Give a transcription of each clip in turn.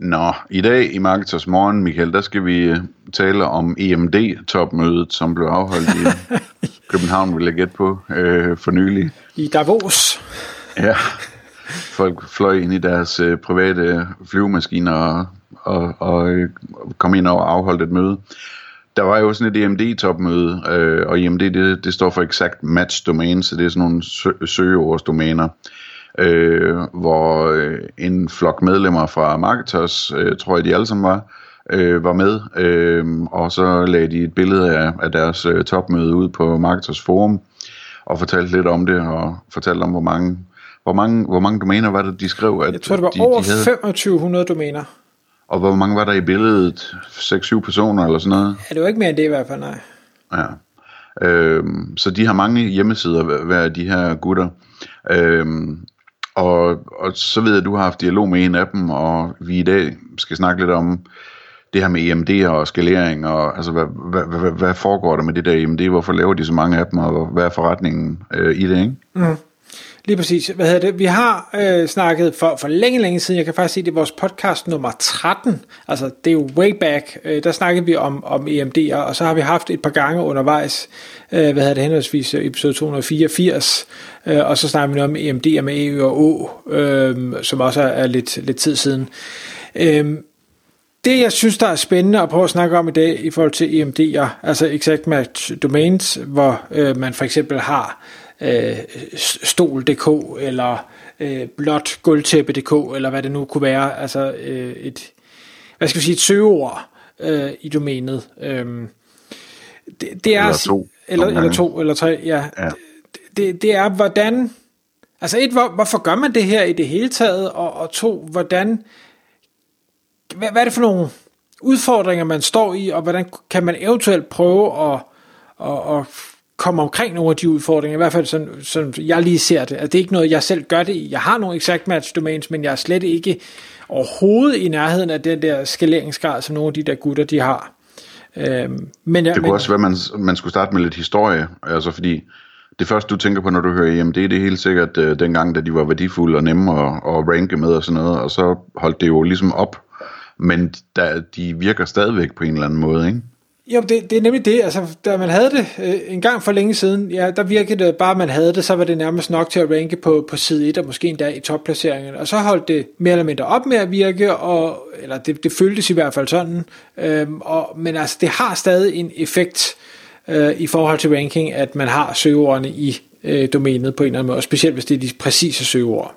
Nå, i dag i Marketers Morgen, Michael, der skal vi øh, tale om EMD-topmødet, som blev afholdt i København, vil jeg gætte på, øh, for nylig. I Davos. Ja, folk fløj ind i deres øh, private flyvemaskiner og, og, og øh, kom ind og afholdt et møde. Der var jo sådan et EMD-topmøde, øh, og EMD det, det står for Exact Match Domain, så det er sådan nogle sø- søgeordsdomæner øh, hvor øh, en flok medlemmer fra Marketers, øh, tror jeg de alle sammen var, øh, var med, øh, og så lagde de et billede af, af deres øh, topmøde ud på Marketers forum, og fortalte lidt om det, og fortalte om, hvor mange, hvor mange, hvor mange domæner var det, de skrev, at Jeg tror, det var de, over de havde, 2500 domæner. og hvor mange var der i billedet? 6-7 personer eller sådan noget? Ja, det var ikke mere end det i hvert fald, nej. Ja. Øhm, så de har mange hjemmesider, hver af de her gutter. Øhm, og, og så ved jeg, at du har haft dialog med en af dem, og vi i dag skal snakke lidt om det her med EMD og skalering, og altså, hvad, hvad, hvad, hvad foregår der med det der EMD? Hvorfor laver de så mange af dem, og hvad er forretningen øh, i det, ikke? Mm. Lige præcis. Hvad hedder det? Vi har øh, snakket for, for længe, længe siden, jeg kan faktisk sige, det er vores podcast nummer 13, altså det er jo way back, øh, der snakkede vi om, om EMD'er, og så har vi haft et par gange undervejs, øh, hvad hedder det henholdsvis, øh, episode 284, øh, og så snakker vi noget om EMD'er med EU og O, øh, som også er, er lidt, lidt tid siden. Øh, det, jeg synes, der er spændende at prøve at snakke om i dag i forhold til EMD'er, altså Exact Match Domains, hvor øh, man for eksempel har øh, stol.dk eller øh, blot gulvtæppe.dk eller hvad det nu kunne være, altså øh, et, hvad skal vi sige, et søgeord øh, i domænet. Øh, det, det er Eller to, eller, eller to, eller tre, ja. Ja. Det, det, det er, hvordan, altså et, hvor, hvorfor gør man det her i det hele taget, og, og to, hvordan, hvad, hvad er det for nogle udfordringer, man står i, og hvordan kan man eventuelt prøve at, at, at komme omkring nogle af de udfordringer, i hvert fald sådan, sådan jeg lige ser det. Altså, det er ikke noget, jeg selv gør det i. Jeg har nogle exact match domains, men jeg er slet ikke overhovedet i nærheden af den der skaleringsgrad, som nogle af de der gutter, de har. Øhm, men, jeg, Det men, kunne også være, at man, man skulle starte med lidt historie, altså fordi det første, du tænker på, når du hører EMD, det er helt sikkert øh, dengang, da de var værdifulde og nemme at, at ranke med og sådan noget, og så holdt det jo ligesom op, men der, de virker stadigvæk på en eller anden måde, ikke? Jo, det, det er nemlig det. Altså, da man havde det øh, en gang for længe siden, ja, der virkede det bare, at man havde det, så var det nærmest nok til at ranke på, på side 1, og måske endda i topplaceringerne. Og så holdt det mere eller mindre op med at virke, og, eller det, det føltes i hvert fald sådan. Øhm, og, men altså, det har stadig en effekt øh, i forhold til ranking, at man har søgeordene i øh, domænet på en eller anden måde, og specielt hvis det er de præcise søgeord.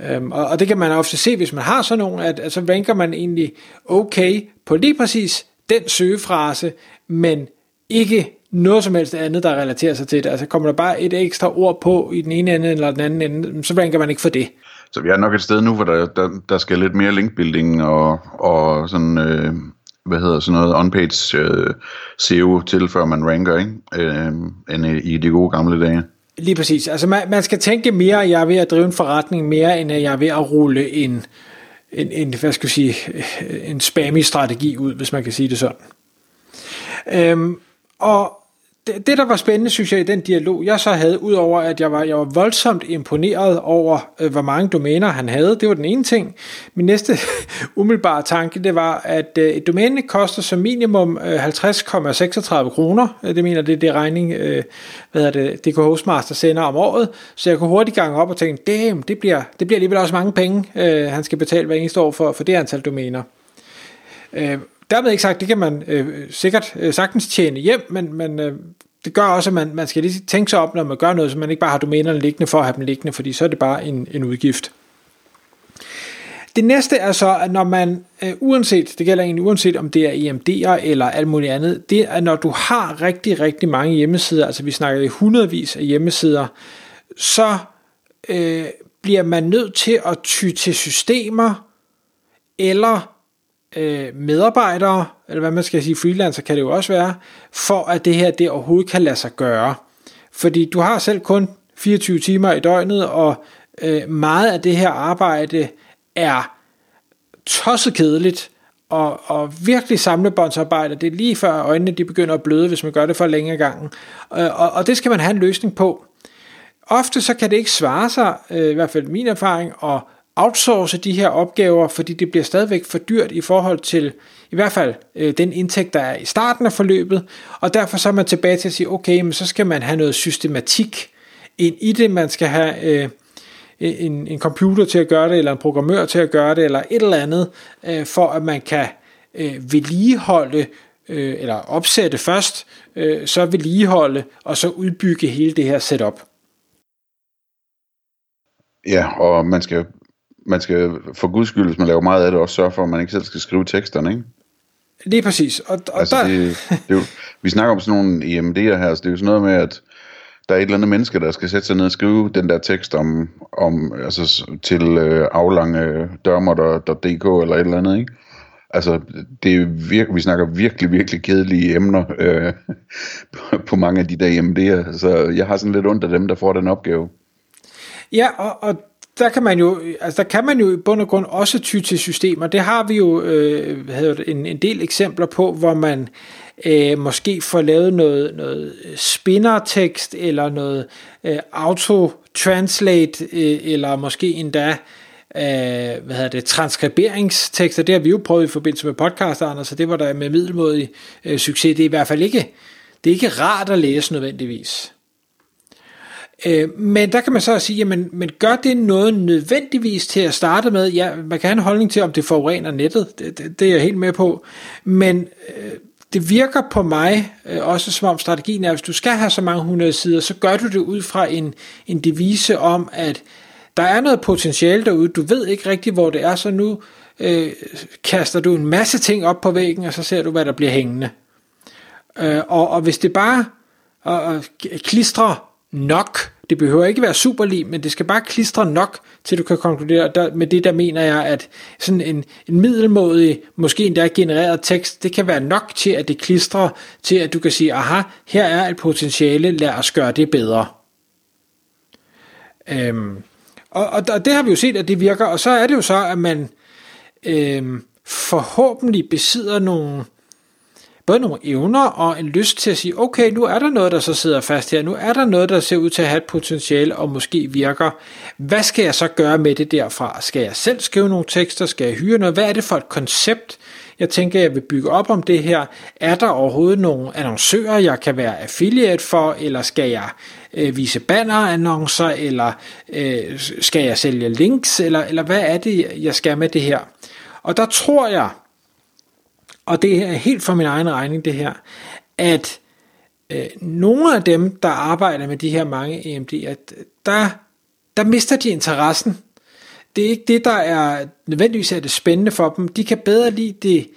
Øhm, og, og det kan man ofte se, hvis man har sådan nogle, at, at så ranker man egentlig okay på lige præcis den søgefrase, men ikke noget som helst andet, der relaterer sig til det. Altså kommer der bare et ekstra ord på i den ene ende eller den anden ende, så ranker man ikke for det. Så vi er nok et sted nu, hvor der, der, der skal lidt mere linkbuilding og, og sådan, øh, hvad hedder sådan noget, on-page øh, SEO til, før man ranker, ikke? Øh, end i de gode gamle dage. Lige præcis. Altså man, man skal tænke mere, at jeg er ved at drive en forretning, mere end at jeg er ved at rulle en, en, en hvad skal jeg sige, en spammy strategi ud, hvis man kan sige det sådan. Øhm, og det, det, der var spændende, synes jeg, i den dialog, jeg så havde, udover at jeg var, jeg var voldsomt imponeret over, øh, hvor mange domæner han havde, det var den ene ting. Min næste umiddelbare tanke, det var, at øh, et domæne koster som minimum øh, 50,36 kroner. Øh, det mener det er det regning, øh, hvad hedder det, DK Hostmaster sender om året. Så jeg kunne hurtigt gange op og tænke, damn, det bliver, det bliver alligevel også mange penge, øh, han skal betale hver eneste år for, for det antal domæner. Øh, dermed ikke sagt, det kan man øh, sikkert øh, sagtens tjene hjem, men, men øh, det gør også, at man, man skal lige tænke sig op, når man gør noget, så man ikke bare har domænerne liggende for at have dem liggende, fordi så er det bare en, en udgift. Det næste er så, at når man, øh, uanset, det gælder egentlig uanset om det er EMD'er eller alt muligt andet, det er, når du har rigtig, rigtig mange hjemmesider, altså vi snakker i hundredvis af hjemmesider, så øh, bliver man nødt til at ty til systemer, eller øh, medarbejdere, eller hvad man skal sige, freelancer kan det jo også være, for at det her det overhovedet kan lade sig gøre. Fordi du har selv kun 24 timer i døgnet, og øh, meget af det her arbejde er tosset kedeligt, og, og virkelig samlebåndsarbejde, det er lige før øjnene de begynder at bløde, hvis man gør det for længe gangen. Øh, og, og det skal man have en løsning på. Ofte så kan det ikke svare sig, øh, i hvert fald min erfaring, at outsource de her opgaver, fordi det bliver stadigvæk for dyrt i forhold til i hvert fald øh, den indtægt, der er i starten af forløbet, og derfor så er man tilbage til at sige, okay, men så skal man have noget systematik ind i det, man skal have øh, en, en computer til at gøre det, eller en programmør til at gøre det, eller et eller andet, øh, for at man kan øh, vedligeholde, øh, eller opsætte først, øh, så vedligeholde, og så udbygge hele det her setup. Ja, og man skal, man skal for guds skyld, hvis man laver meget af det, også sørge for, at man ikke selv skal skrive teksterne, ikke? Lige præcis. Og, og altså, der... det, det er jo, vi snakker om sådan nogle EMD'er her, så det er jo sådan noget med, at der er et eller andet menneske, der skal sætte sig ned og skrive den der tekst om, om altså til øh, aflange dørmer.dk eller et eller andet, ikke? Altså, det er virkelig, vi snakker virkelig, virkelig kedelige emner øh, på mange af de der EMD'er, så jeg har sådan lidt ondt af dem, der får den opgave. Ja, og, og der kan man jo, altså der kan man jo i bund og grund også ty til systemer. Det har vi jo øh, hvad en, en del eksempler på, hvor man øh, måske får lavet noget, noget spinnertekst eller noget øh, auto-translate øh, eller måske endda øh, hvad hedder det, transkriberingstekster. Det har vi jo prøvet i forbindelse med podcasterne, så det var der med middelmodig øh, succes. Det er i hvert fald ikke, det er ikke rart at læse nødvendigvis. Øh, men der kan man så sige, jamen, men gør det noget nødvendigvis til at starte med? Ja, man kan have en holdning til, om det forurener nettet, det, det, det er jeg helt med på, men øh, det virker på mig øh, også som om strategien er, at hvis du skal have så mange hundrede sider, så gør du det ud fra en, en devise om, at der er noget potentiale derude, du ved ikke rigtigt, hvor det er, så nu øh, kaster du en masse ting op på væggen, og så ser du, hvad der bliver hængende. Øh, og, og hvis det bare og, og klistrer nok, det behøver ikke være super lige, men det skal bare klistre nok, til du kan konkludere. Der, med det der mener jeg, at sådan en, en middelmådig, måske endda genereret tekst, det kan være nok til, at det klistrer til, at du kan sige, aha, her er et potentiale, lad os gøre det bedre. Øhm, og, og, og det har vi jo set, at det virker, og så er det jo så, at man øhm, forhåbentlig besidder nogle både nogle evner og en lyst til at sige, okay, nu er der noget, der så sidder fast her, nu er der noget, der ser ud til at have et potentiale og måske virker. Hvad skal jeg så gøre med det derfra? Skal jeg selv skrive nogle tekster? Skal jeg hyre noget? Hvad er det for et koncept, jeg tænker, jeg vil bygge op om det her? Er der overhovedet nogle annoncører, jeg kan være affiliate for, eller skal jeg øh, vise bannerannoncer, eller øh, skal jeg sælge links, eller, eller hvad er det, jeg skal med det her? Og der tror jeg, og det er helt for min egen regning det her, at øh, nogle af dem, der arbejder med de her mange EMD'er, der, der mister de interessen. Det er ikke det, der er nødvendigvis er det spændende for dem. De kan bedre lide det,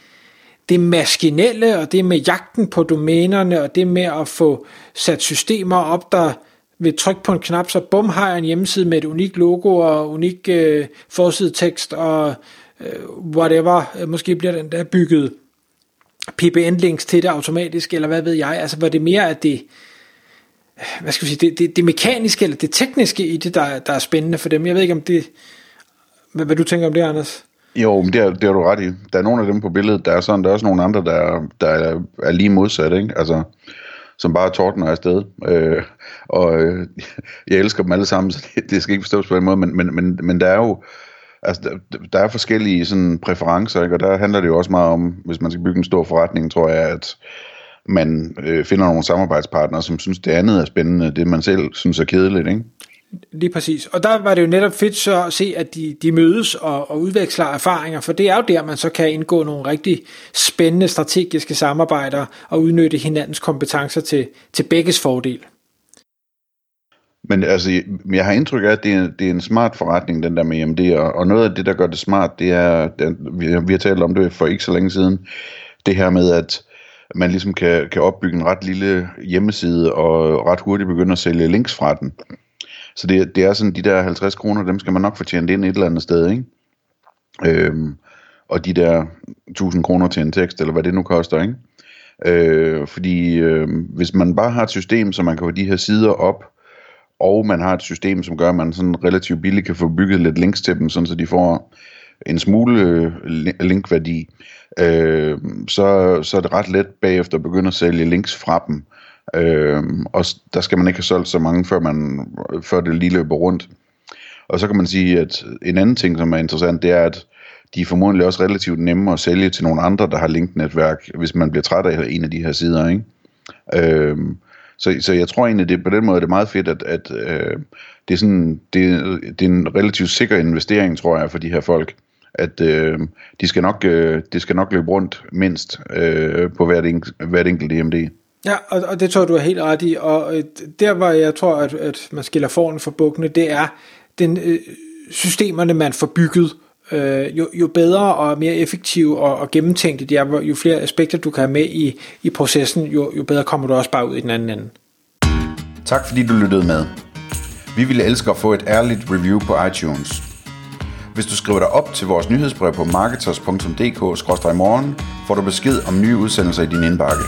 det maskinelle, og det med jagten på domænerne, og det med at få sat systemer op, der ved tryk på en knap, så bum har jeg en hjemmeside med et unikt logo og unik øh, forsidetekst og øh, whatever. Øh, måske bliver den der bygget PBN-links til det automatisk, eller hvad ved jeg, altså var det mere at det, hvad skal vi sige, det, det, det mekaniske eller det tekniske i det, der, der er spændende for dem. Jeg ved ikke om det, hvad, hvad du tænker om det, Anders? Jo, men det er, det har du ret i. Der er nogle af dem på billedet, der er sådan, der er også nogle andre, der, der er, er lige modsat, ikke? Altså, som bare tordner afsted. Øh, og øh, jeg elsker dem alle sammen, så det, det skal ikke forstås på den måde, men, men, men, men der er jo, altså, der, der er forskellige sådan, præferencer, ikke? og der handler det jo også meget om, hvis man skal bygge en stor forretning, tror jeg, at man øh, finder nogle samarbejdspartnere, som synes, det andet er spændende, det man selv synes er kedeligt, ikke? Lige præcis. Og der var det jo netop fedt så at se, at de, de mødes og, og udveksler erfaringer, for det er jo der, man så kan indgå nogle rigtig spændende strategiske samarbejder og udnytte hinandens kompetencer til, til begges fordel. Men altså, jeg har indtryk af, at det er, det er en smart forretning, den der med EMD, og, og noget af det, der gør det smart, det er, det, vi, vi har talt om det for ikke så længe siden, det her med, at man ligesom kan, kan opbygge en ret lille hjemmeside, og ret hurtigt begynde at sælge links fra den. Så det, det er sådan, de der 50 kroner, dem skal man nok fortjene ind et eller andet sted, ikke? Øhm, og de der 1000 kroner til en tekst, eller hvad det nu koster, ikke? Øh, fordi øh, hvis man bare har et system, så man kan få de her sider op, og man har et system, som gør, at man sådan relativt billigt kan få bygget lidt links til dem, sådan så de får en smule øh, linkværdi, øh, så, så er det ret let bagefter at begynde at sælge links fra dem. Øh, og der skal man ikke have solgt så mange, før, man, før det lige løber rundt. Og så kan man sige, at en anden ting, som er interessant, det er, at de er formodentlig også relativt nemme at sælge til nogle andre, der har linknetværk, hvis man bliver træt af en af de her sider. Ikke? Øh, så, så jeg tror egentlig, det på den måde er det meget fedt, at, at øh, det, er sådan, det, det er en relativt sikker investering, tror jeg, for de her folk at øh, de skal nok, øh, det skal nok løbe rundt mindst øh, på hvert, enk, hvert enkelt EMD. Ja, og, og det tror jeg, du er helt ret i. Og øh, der, hvor jeg tror, at, at man skiller foran for bukkene, det er den øh, systemerne, man får bygget. Øh, jo, jo bedre og mere effektive og, og gennemtænkte de er, jo flere aspekter du kan have med i, i processen, jo, jo bedre kommer du også bare ud i den anden ende. Tak fordi du lyttede med. Vi ville elske at få et ærligt review på iTunes. Hvis du skriver dig op til vores nyhedsbrev på marketers.dk-morgen, får du besked om nye udsendelser i din indbakke.